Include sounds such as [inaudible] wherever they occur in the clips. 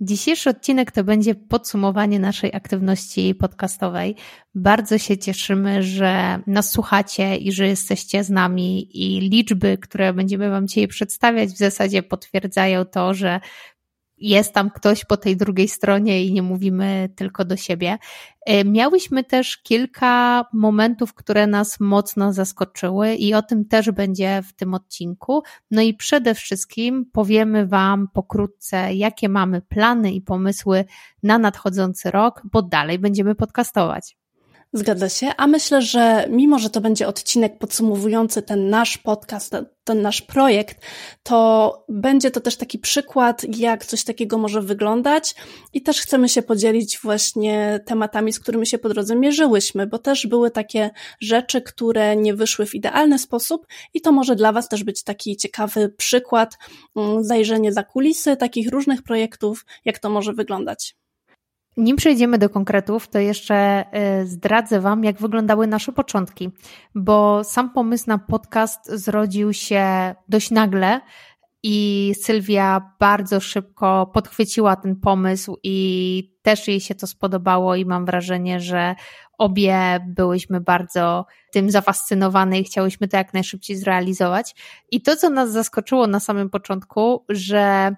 Dzisiejszy odcinek to będzie podsumowanie naszej aktywności podcastowej. Bardzo się cieszymy, że nas słuchacie i że jesteście z nami i liczby, które będziemy Wam dzisiaj przedstawiać w zasadzie potwierdzają to, że jest tam ktoś po tej drugiej stronie i nie mówimy tylko do siebie. E, miałyśmy też kilka momentów, które nas mocno zaskoczyły i o tym też będzie w tym odcinku. No i przede wszystkim powiemy Wam pokrótce, jakie mamy plany i pomysły na nadchodzący rok, bo dalej będziemy podcastować. Zgadza się, a myślę, że mimo, że to będzie odcinek podsumowujący ten nasz podcast, ten, nasz projekt, to będzie to też taki przykład, jak coś takiego może wyglądać i też chcemy się podzielić właśnie tematami, z którymi się po drodze mierzyłyśmy, bo też były takie rzeczy, które nie wyszły w idealny sposób i to może dla Was też być taki ciekawy przykład, mm, zajrzenie za kulisy takich różnych projektów, jak to może wyglądać. Nim przejdziemy do konkretów, to jeszcze y, zdradzę Wam, jak wyglądały nasze początki, bo sam pomysł na podcast zrodził się dość nagle i Sylwia bardzo szybko podchwyciła ten pomysł i też jej się to spodobało i mam wrażenie, że obie byłyśmy bardzo tym zafascynowane i chciałyśmy to jak najszybciej zrealizować. I to, co nas zaskoczyło na samym początku, że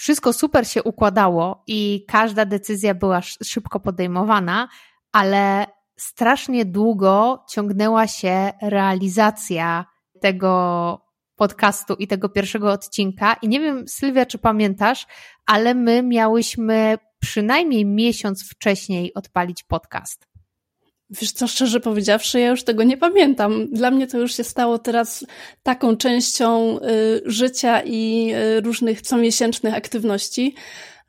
wszystko super się układało i każda decyzja była szybko podejmowana, ale strasznie długo ciągnęła się realizacja tego podcastu i tego pierwszego odcinka. I nie wiem, Sylwia, czy pamiętasz, ale my miałyśmy przynajmniej miesiąc wcześniej odpalić podcast. Wiesz co, szczerze powiedziawszy, ja już tego nie pamiętam. Dla mnie to już się stało teraz taką częścią y, życia i y, różnych comiesięcznych aktywności,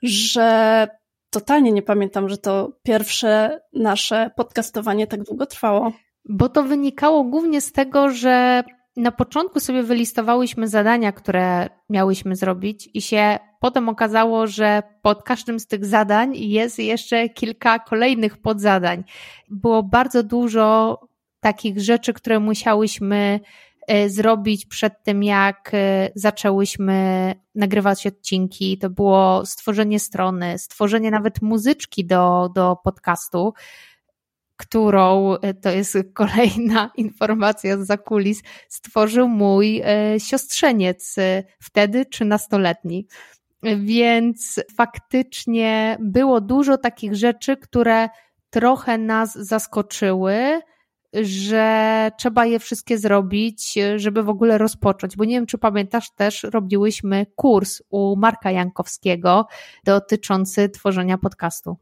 że totalnie nie pamiętam, że to pierwsze nasze podcastowanie tak długo trwało. Bo to wynikało głównie z tego, że na początku sobie wylistowałyśmy zadania, które miałyśmy zrobić, i się potem okazało, że pod każdym z tych zadań jest jeszcze kilka kolejnych podzadań. Było bardzo dużo takich rzeczy, które musiałyśmy e, zrobić przed tym, jak e, zaczęłyśmy nagrywać odcinki. To było stworzenie strony, stworzenie nawet muzyczki do, do podcastu którą, e, to jest kolejna [laughs] informacja z zakulis, stworzył mój e, siostrzeniec, e, wtedy trzynastoletni. Więc faktycznie było dużo takich rzeczy, które trochę nas zaskoczyły, że trzeba je wszystkie zrobić, żeby w ogóle rozpocząć. Bo nie wiem, czy pamiętasz, też robiłyśmy kurs u Marka Jankowskiego dotyczący tworzenia podcastu.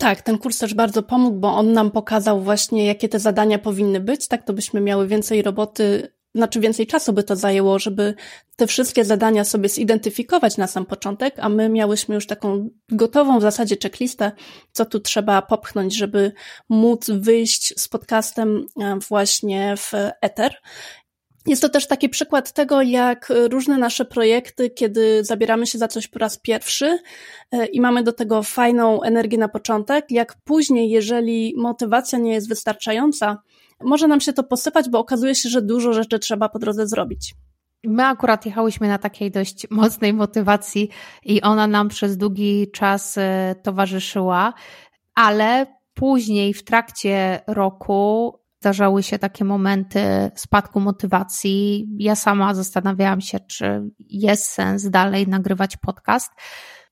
Tak, ten kurs też bardzo pomógł, bo on nam pokazał właśnie, jakie te zadania powinny być, tak to byśmy miały więcej roboty, znaczy więcej czasu by to zajęło, żeby te wszystkie zadania sobie zidentyfikować na sam początek, a my miałyśmy już taką gotową w zasadzie checklistę, co tu trzeba popchnąć, żeby móc wyjść z podcastem e, właśnie w Ether. Jest to też taki przykład tego, jak różne nasze projekty, kiedy zabieramy się za coś po raz pierwszy e, i mamy do tego fajną energię na początek, jak później, jeżeli motywacja nie jest wystarczająca, może nam się to posypać, bo okazuje się, że dużo rzeczy trzeba po drodze zrobić. My akurat jechałyśmy na takiej dość mocnej motywacji i ona nam przez długi czas e, towarzyszyła, ale później w trakcie roku zdarzały się takie momenty spadku motywacji. Ja sama zastanawiałam się, czy jest sens dalej nagrywać podcast.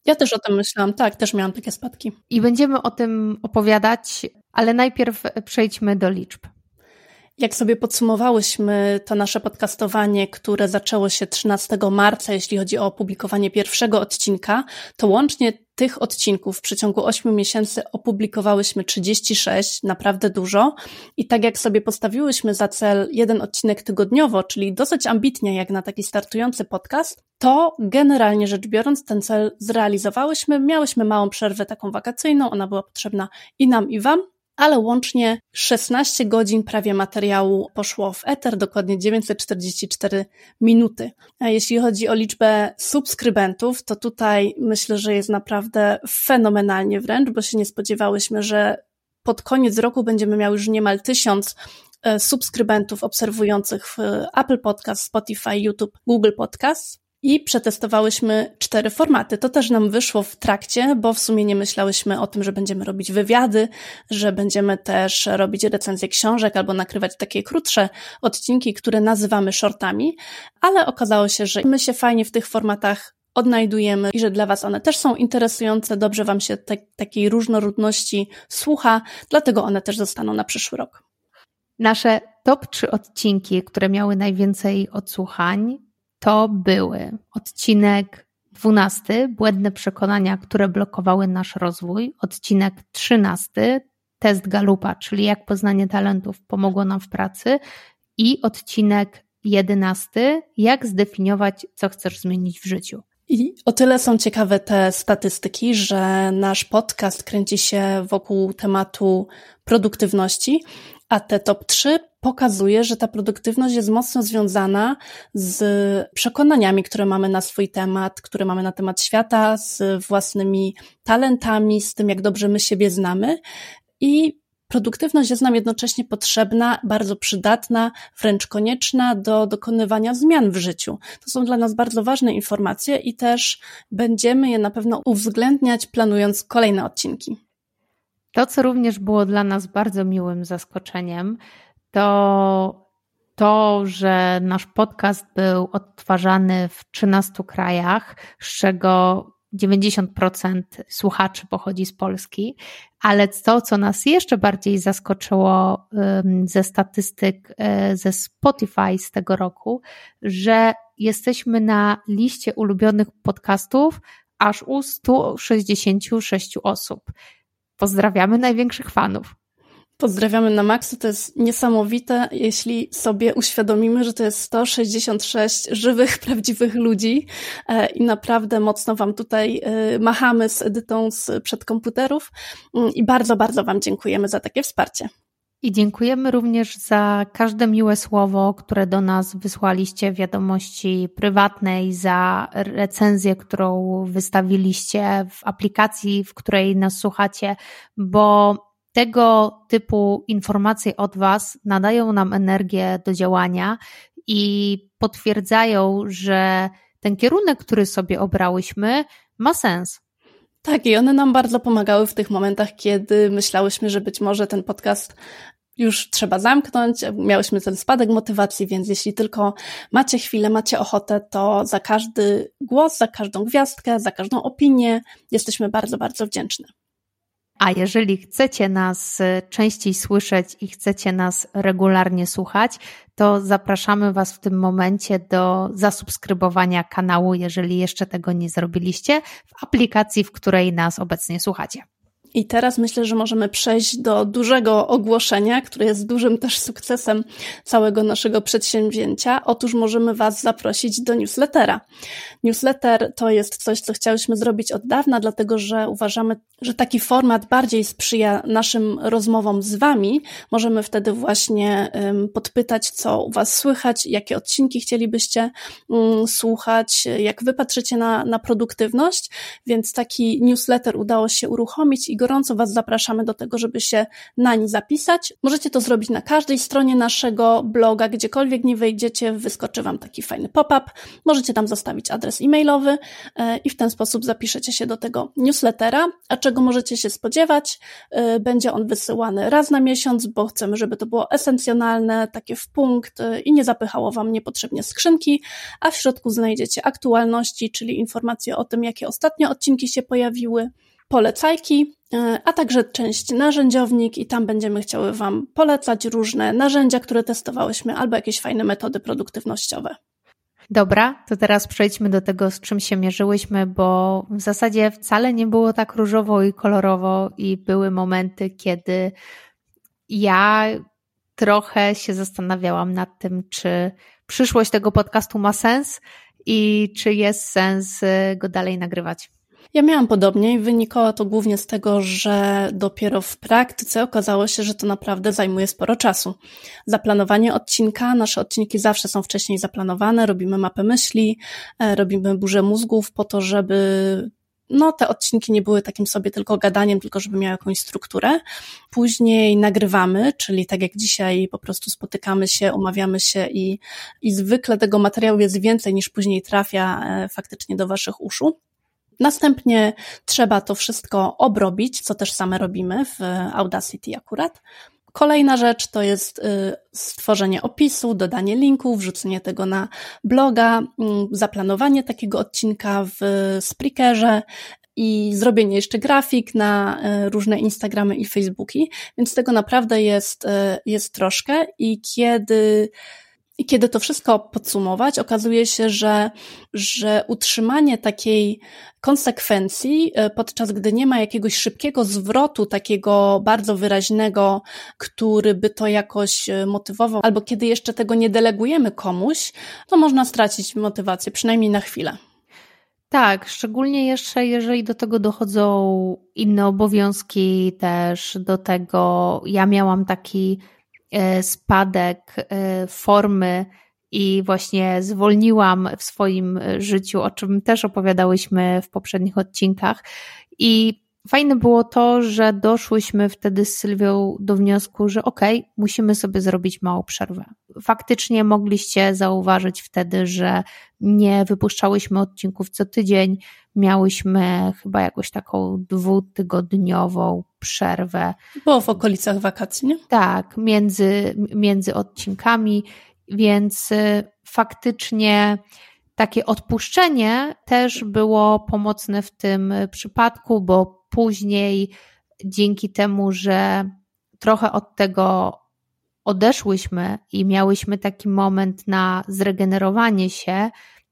Ja też o tym myślałam, tak, też miałam takie spadki. I będziemy o tym opowiadać, ale najpierw przejdźmy do liczb. Jak sobie podsumowałyśmy to nasze podcastowanie, które zaczęło się 13 marca, jeśli chodzi o opublikowanie pierwszego odcinka, to łącznie tych odcinków w przeciągu 8 miesięcy opublikowałyśmy 36, naprawdę dużo. I tak jak sobie postawiłyśmy za cel jeden odcinek tygodniowo, czyli dosyć ambitnie jak na taki startujący podcast, to generalnie rzecz biorąc ten cel zrealizowałyśmy. Miałyśmy małą przerwę taką wakacyjną, ona była potrzebna i nam, i wam, ale łącznie 16 godzin prawie materiału poszło w eter, dokładnie 944 minuty. A jeśli chodzi o liczbę subskrybentów, to tutaj myślę, że jest naprawdę fenomenalnie wręcz, bo się nie spodziewałyśmy, że pod koniec roku będziemy miały już niemal tysiąc e, subskrybentów obserwujących w Apple Podcast, Spotify, YouTube, Google Podcast i przetestowałyśmy cztery formaty. To też nam wyszło w trakcie, bo w sumie nie myślałyśmy o tym, że będziemy robić wywiady, że będziemy też robić recenzje książek albo nakrywać takie krótsze odcinki, które nazywamy shortami, ale okazało się, że my się fajnie w tych formatach odnajdujemy i że dla Was one też są interesujące, dobrze Wam się te, takiej różnorodności słucha, dlatego one też zostaną na przyszły rok. Nasze top 3 odcinki, które miały najwięcej odsłuchań, to były odcinek 12, błędne przekonania, które blokowały nasz rozwój, odcinek 13, test Galupa, czyli jak poznanie talentów pomogło nam w pracy i odcinek 11, jak zdefiniować, co chcesz zmienić w życiu. I o tyle są ciekawe te statystyki, że nasz podcast kręci się wokół tematu produktywności, a te top 3 pokazuje, że ta produktywność jest mocno związana z przekonaniami, które mamy na swój temat, które mamy na temat świata, z własnymi talentami, z tym, jak dobrze my siebie znamy. I produktywność jest nam jednocześnie potrzebna, bardzo przydatna, wręcz konieczna do dokonywania zmian w życiu. To są dla nas bardzo ważne informacje i też będziemy je na pewno uwzględniać, planując kolejne odcinki. To, co również było dla nas bardzo miłym zaskoczeniem, to to, że nasz podcast był odtwarzany w 13 krajach, z czego 90% słuchaczy pochodzi z Polski, ale to, co nas jeszcze bardziej zaskoczyło ze statystyk e, ze Spotify z tego roku, że jesteśmy na liście ulubionych podcastów aż u 166 osób. Pozdrawiamy największych fanów. Pozdrawiamy na maksa, to jest niesamowite, jeśli sobie uświadomimy, że to jest 166 żywych, [laughs] prawdziwych ludzi. E, i naprawdę mocno Wam tutaj e, machamy z edytą z przed komputerów. Mm, i bardzo, bardzo Wam dziękujemy za takie wsparcie. I dziękujemy również za każde miłe słowo, które do nas wysłaliście w wiadomości prywatnej, za recenzję, którą wystawiliście w aplikacji, w której nas słuchacie, bo tego typu informacje od Was nadają nam energię do działania i potwierdzają, że ten kierunek, który sobie obrałyśmy, ma sens. Tak, i one nam bardzo pomagały w tych momentach, kiedy myślałyśmy, że być może ten podcast już trzeba zamknąć, miałyśmy ten spadek motywacji, więc jeśli tylko macie chwilę, macie ochotę, to za każdy głos, za każdą gwiazdkę, za każdą opinię jesteśmy bardzo, bardzo wdzięczne. A jeżeli chcecie nas częściej słyszeć i chcecie nas regularnie słuchać, to zapraszamy Was w tym momencie do zasubskrybowania kanału, jeżeli jeszcze tego nie zrobiliście, w aplikacji, w której nas obecnie słuchacie. I teraz myślę, że możemy przejść do dużego ogłoszenia, które jest dużym też sukcesem całego naszego przedsięwzięcia. Otóż możemy Was zaprosić do newslettera. Newsletter to jest coś, co chciałyśmy zrobić od dawna, dlatego że uważamy, że taki format bardziej sprzyja naszym rozmowom z Wami. Możemy wtedy właśnie podpytać, co u Was słychać, jakie odcinki chcielibyście um, słuchać, jak Wy patrzycie na, na produktywność, więc taki newsletter udało się uruchomić i gorąco Was zapraszamy do tego, żeby się nań zapisać. Możecie to zrobić na każdej stronie naszego bloga, gdziekolwiek nie wejdziecie, wyskoczy Wam taki fajny pop-up. Możecie tam zostawić adres e-mailowy e, i w ten sposób zapiszecie się do tego newslettera. A czego możecie się spodziewać? E, będzie on wysyłany raz na miesiąc, bo chcemy, żeby to było esencjonalne, takie w punkt e, i nie zapychało Wam niepotrzebnie skrzynki, a w środku znajdziecie aktualności, czyli informacje o tym, jakie ostatnie odcinki się pojawiły, polecajki, e, a także część narzędziownik i tam będziemy chciały Wam polecać różne narzędzia, które testowałyśmy albo jakieś fajne metody produktywnościowe. Dobra, to teraz przejdźmy do tego, z czym się mierzyłyśmy, bo w zasadzie wcale nie było tak różowo i kolorowo i były momenty, kiedy ja trochę się zastanawiałam nad tym, czy przyszłość tego podcastu ma sens i czy jest sens go dalej nagrywać. Ja miałam podobnie i wynikało to głównie z tego, że dopiero w praktyce okazało się, że to naprawdę zajmuje sporo czasu. Zaplanowanie odcinka, nasze odcinki zawsze są wcześniej zaplanowane, robimy mapę myśli, e, robimy burzę mózgów po to, żeby no, te odcinki nie były takim sobie tylko gadaniem, tylko żeby miały jakąś strukturę. Później nagrywamy, czyli tak jak dzisiaj po prostu spotykamy się, umawiamy się i, i zwykle tego materiału jest więcej niż później trafia e, faktycznie do Waszych uszu. Następnie trzeba to wszystko obrobić, co też same robimy w Audacity akurat. Kolejna rzecz to jest y, stworzenie opisu, dodanie linku, wrzucenie tego na bloga, mm, zaplanowanie takiego odcinka w Spreakerze i zrobienie jeszcze grafik na y, różne Instagramy i Facebooki, więc tego naprawdę jest, jest troszkę i kiedy i kiedy to wszystko podsumować, okazuje się, że, że utrzymanie takiej konsekwencji, e, podczas gdy nie ma jakiegoś szybkiego zwrotu, takiego bardzo wyraźnego, który by to jakoś e, motywował, albo kiedy jeszcze tego nie delegujemy komuś, to można stracić motywację, przynajmniej na chwilę. Tak, szczególnie jeszcze jeżeli do tego dochodzą inne obowiązki, też do tego ja miałam taki spadek e, formy i właśnie zwolniłam w swoim życiu, o czym też opowiadałyśmy w poprzednich odcinkach. I fajne było to, że doszłyśmy wtedy z Sylwią do wniosku, że okej, okay, musimy sobie zrobić małą przerwę. Faktycznie mogliście zauważyć wtedy, że nie wypuszczałyśmy odcinków co tydzień, miałyśmy chyba jakąś taką dwutygodniową przerwę. Było w okolicach wakacji, nie? Tak, między, między odcinkami, więc y, faktycznie takie odpuszczenie też było pomocne w tym przypadku, bo później dzięki temu, że trochę od tego odeszłyśmy i miałyśmy taki moment na zregenerowanie się,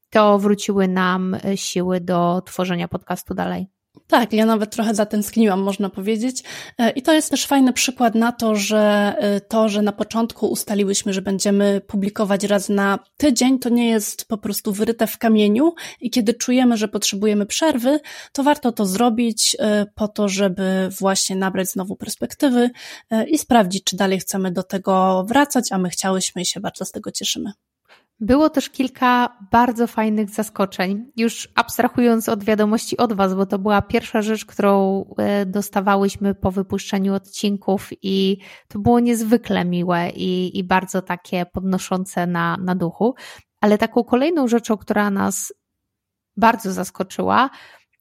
to wróciły nam siły do tworzenia podcastu dalej. Tak, ja nawet trochę zatęskniłam, można powiedzieć. E, I to jest też fajny przykład na to, że e, to, że na początku ustaliłyśmy, że będziemy publikować raz na tydzień, to nie jest po prostu wyryte w kamieniu i kiedy czujemy, że potrzebujemy przerwy, to warto to zrobić e, po to, żeby właśnie nabrać znowu perspektywy i sprawdzić, czy dalej chcemy do tego wracać, a my chciałyśmy i się bardzo z tego cieszymy. Było też kilka bardzo fajnych zaskoczeń, już abstrahując od wiadomości od Was, bo to była pierwsza rzecz, którą e, dostawałyśmy po wypuszczeniu odcinków i to było niezwykle miłe i, i bardzo takie podnoszące na, na duchu. Ale taką kolejną rzeczą, która nas bardzo zaskoczyła,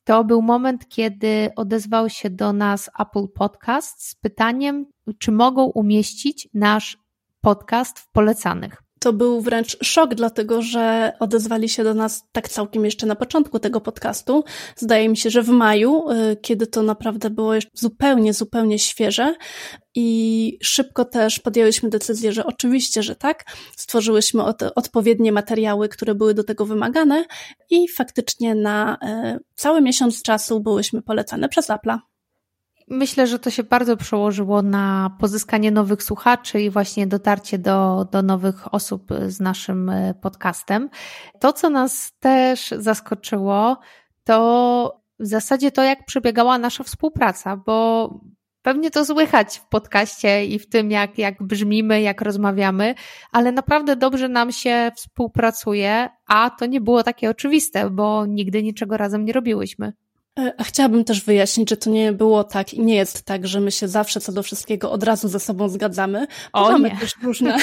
to był moment, kiedy odezwał się do nas Apple Podcast z pytaniem, czy mogą umieścić nasz podcast w polecanych to był wręcz szok, dlatego że odezwali się do nas tak całkiem jeszcze na początku tego podcastu. Zdaje mi się, że w maju, y, kiedy to naprawdę było jeszcze zupełnie, zupełnie świeże. I szybko też podjęłyśmy decyzję, że oczywiście, że tak. Stworzyłyśmy od, odpowiednie materiały, które były do tego wymagane, i faktycznie na y, cały miesiąc czasu byłyśmy polecane przez Apple'a. Myślę, że to się bardzo przełożyło na pozyskanie nowych słuchaczy i właśnie dotarcie do, do nowych osób z naszym e, podcastem. To, co nas też zaskoczyło, to w zasadzie to, jak przebiegała nasza współpraca, bo pewnie to słychać w podcaście i w tym, jak, jak brzmimy, jak rozmawiamy, ale naprawdę dobrze nam się współpracuje, a to nie było takie oczywiste, bo nigdy niczego razem nie robiłyśmy. E, a chciałabym też wyjaśnić, że to nie było tak i nie jest tak, że my się zawsze co do wszystkiego od razu ze sobą zgadzamy. O, mamy nie. też różne,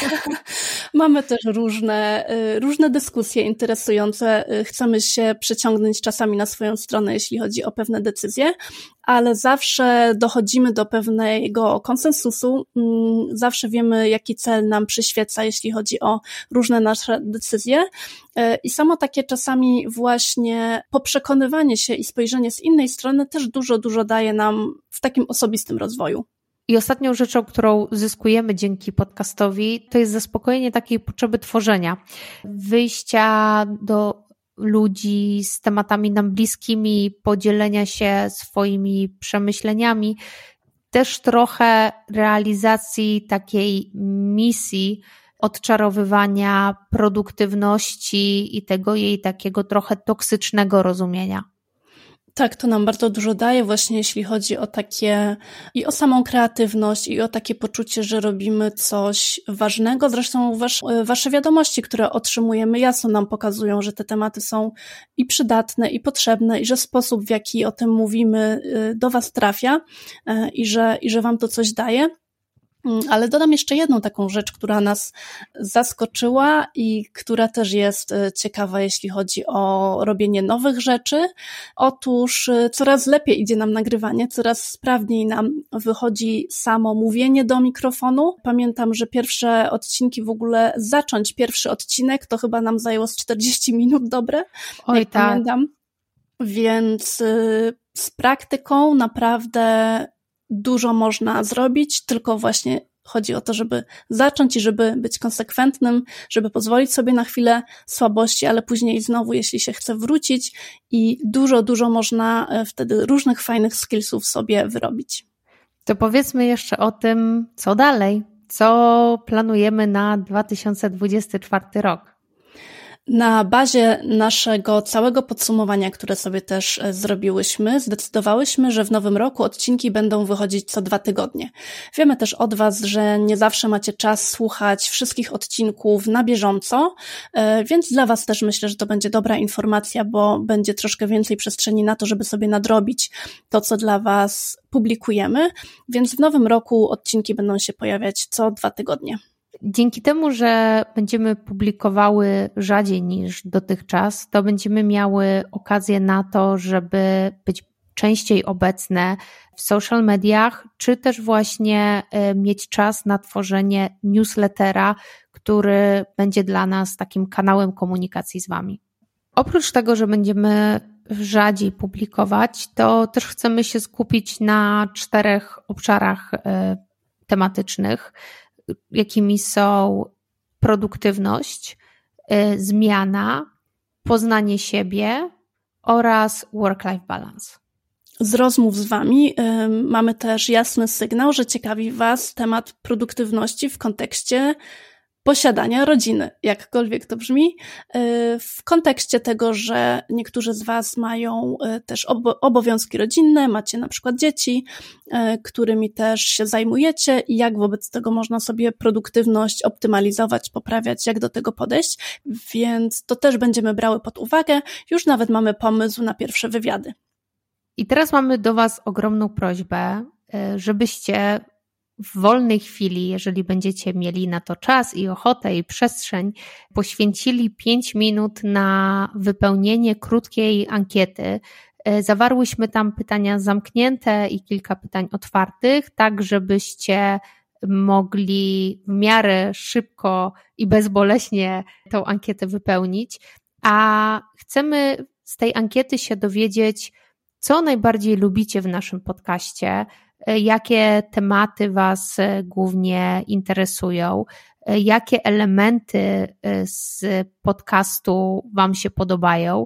[laughs] mamy też różne, e, różne dyskusje interesujące. E, chcemy się przyciągnąć czasami na swoją stronę, jeśli chodzi o pewne decyzje, ale zawsze dochodzimy do pewnego konsensusu, mm, zawsze wiemy, jaki cel nam przyświeca, jeśli chodzi o różne nasze decyzje. I samo takie czasami właśnie poprzekonywanie się i spojrzenie z innej strony też dużo, dużo daje nam w takim osobistym rozwoju. I ostatnią rzeczą, którą zyskujemy dzięki podcastowi, to jest zaspokojenie takiej potrzeby tworzenia, wyjścia do ludzi z tematami nam bliskimi, podzielenia się swoimi przemyśleniami, też trochę realizacji takiej misji odczarowywania produktywności i tego jej takiego trochę toksycznego rozumienia. Tak, to nam bardzo dużo daje, właśnie jeśli chodzi o takie i o samą kreatywność, i o takie poczucie, że robimy coś ważnego. Zresztą wasz, wasze wiadomości, które otrzymujemy, jasno nam pokazują, że te tematy są i przydatne, i potrzebne, i że sposób, w jaki o tym mówimy, y, do was trafia, y, i że, i że wam to coś daje. Mm, ale dodam jeszcze jedną taką rzecz, która nas zaskoczyła i która też jest e, ciekawa, jeśli chodzi o robienie nowych rzeczy. Otóż e, coraz lepiej idzie nam nagrywanie, coraz sprawniej nam wychodzi samo mówienie do mikrofonu. Pamiętam, że pierwsze odcinki w ogóle zacząć pierwszy odcinek to chyba nam zajęło z 40 minut dobre. Oj, tak. Pamiętam. Więc e, z praktyką naprawdę dużo można zrobić, tylko właśnie chodzi o to, żeby zacząć i żeby być konsekwentnym, żeby pozwolić sobie na chwilę słabości, ale później znowu, jeśli się chce wrócić i dużo, dużo można e, wtedy różnych fajnych skillsów sobie wyrobić. To powiedzmy jeszcze o tym, co dalej, co planujemy na 2024 rok. Na bazie naszego całego podsumowania, które sobie też e, zrobiłyśmy, zdecydowałyśmy, że w nowym roku odcinki będą wychodzić co dwa tygodnie. Wiemy też od Was, że nie zawsze macie czas słuchać wszystkich odcinków na bieżąco, e, więc dla Was też myślę, że to będzie dobra informacja, bo będzie troszkę więcej przestrzeni na to, żeby sobie nadrobić to, co dla Was publikujemy, więc w nowym roku odcinki będą się pojawiać co dwa tygodnie. Dzięki temu, że będziemy publikowały rzadziej niż dotychczas, to będziemy miały okazję na to, żeby być częściej obecne w social mediach, czy też właśnie e, mieć czas na tworzenie newslettera, który będzie dla nas takim kanałem komunikacji z Wami. Oprócz tego, że będziemy rzadziej publikować, to też chcemy się skupić na czterech obszarach e, tematycznych jakimi są produktywność, y, zmiana, poznanie siebie oraz work-life balance. Z rozmów z Wami y, mamy też jasny sygnał, że ciekawi Was temat produktywności w kontekście posiadania rodziny, jakkolwiek to brzmi, y, w kontekście tego, że niektórzy z Was mają y, też obowiązki rodzinne, macie na przykład dzieci, y, którymi też się zajmujecie i jak wobec tego można sobie produktywność optymalizować, poprawiać, jak do tego podejść, więc to też będziemy brały pod uwagę. Już nawet mamy pomysł na pierwsze wywiady. I teraz mamy do Was ogromną prośbę, żebyście w wolnej chwili, jeżeli będziecie mieli na to czas i ochotę i przestrzeń, poświęcili 5 minut na wypełnienie krótkiej ankiety. E, zawarłyśmy tam pytania zamknięte i kilka pytań otwartych, tak żebyście mogli w miarę szybko i bezboleśnie tą ankietę wypełnić. A chcemy z tej ankiety się dowiedzieć, co najbardziej lubicie w naszym podcaście, jakie tematy Was e, głównie interesują, e, jakie elementy z podcastu Wam się podobają.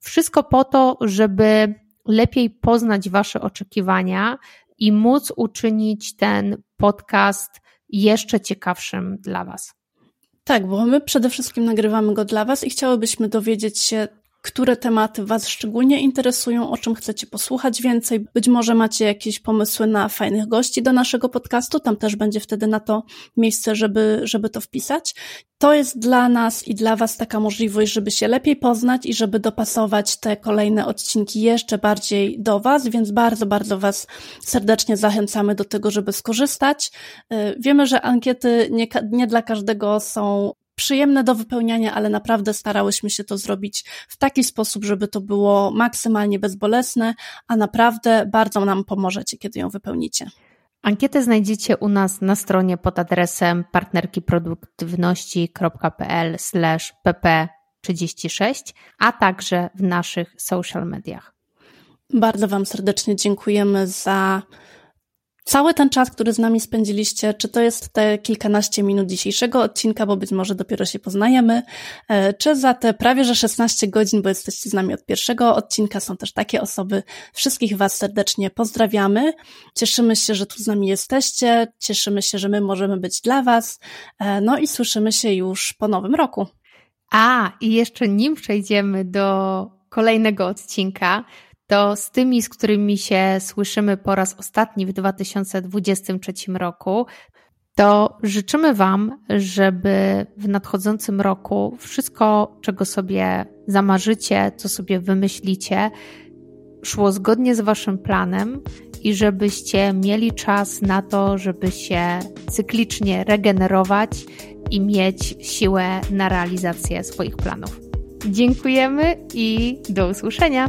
Wszystko po to, żeby lepiej poznać Wasze oczekiwania i móc uczynić ten podcast jeszcze ciekawszym dla Was. Tak, bo my przede wszystkim nagrywamy go dla Was i chciałybyśmy dowiedzieć się, które tematy Was szczególnie interesują, o czym chcecie posłuchać więcej. Być może macie jakieś pomysły na fajnych gości do naszego podcastu, tam też będzie wtedy na to miejsce, żeby, żeby to wpisać. To jest dla nas i dla Was taka możliwość, żeby się lepiej poznać i żeby dopasować te kolejne odcinki jeszcze bardziej do Was, więc bardzo, bardzo Was serdecznie zachęcamy do tego, żeby skorzystać. Y, wiemy, że ankiety nie, nie dla każdego są przyjemne do wypełniania, ale naprawdę starałyśmy się to zrobić w taki sposób, żeby to było maksymalnie bezbolesne, a naprawdę bardzo nam pomożecie, kiedy ją wypełnicie. Ankietę znajdziecie u nas na stronie pod adresem partnerkiproduktywności.pl pp36, a także w naszych social mediach. Bardzo Wam serdecznie dziękujemy za cały ten czas, który z nami spędziliście, czy to jest te kilkanaście minut dzisiejszego odcinka, bo być może dopiero się poznajemy, e, czy za te prawie że 16 godzin, bo jesteście z nami od pierwszego odcinka, są też takie osoby. Wszystkich Was serdecznie pozdrawiamy. Cieszymy się, że tu z nami jesteście, cieszymy się, że my możemy być dla Was, e, no i słyszymy się już po nowym roku. A, i jeszcze nim przejdziemy do kolejnego odcinka, to z tymi, z którymi się słyszymy po raz ostatni w 2023 roku, to życzymy Wam, żeby w nadchodzącym roku wszystko, czego sobie zamarzycie, co sobie wymyślicie, szło zgodnie z Waszym planem i żebyście mieli czas na to, żeby się cyklicznie regenerować i mieć siłę na realizację swoich planów. Dziękujemy i do usłyszenia.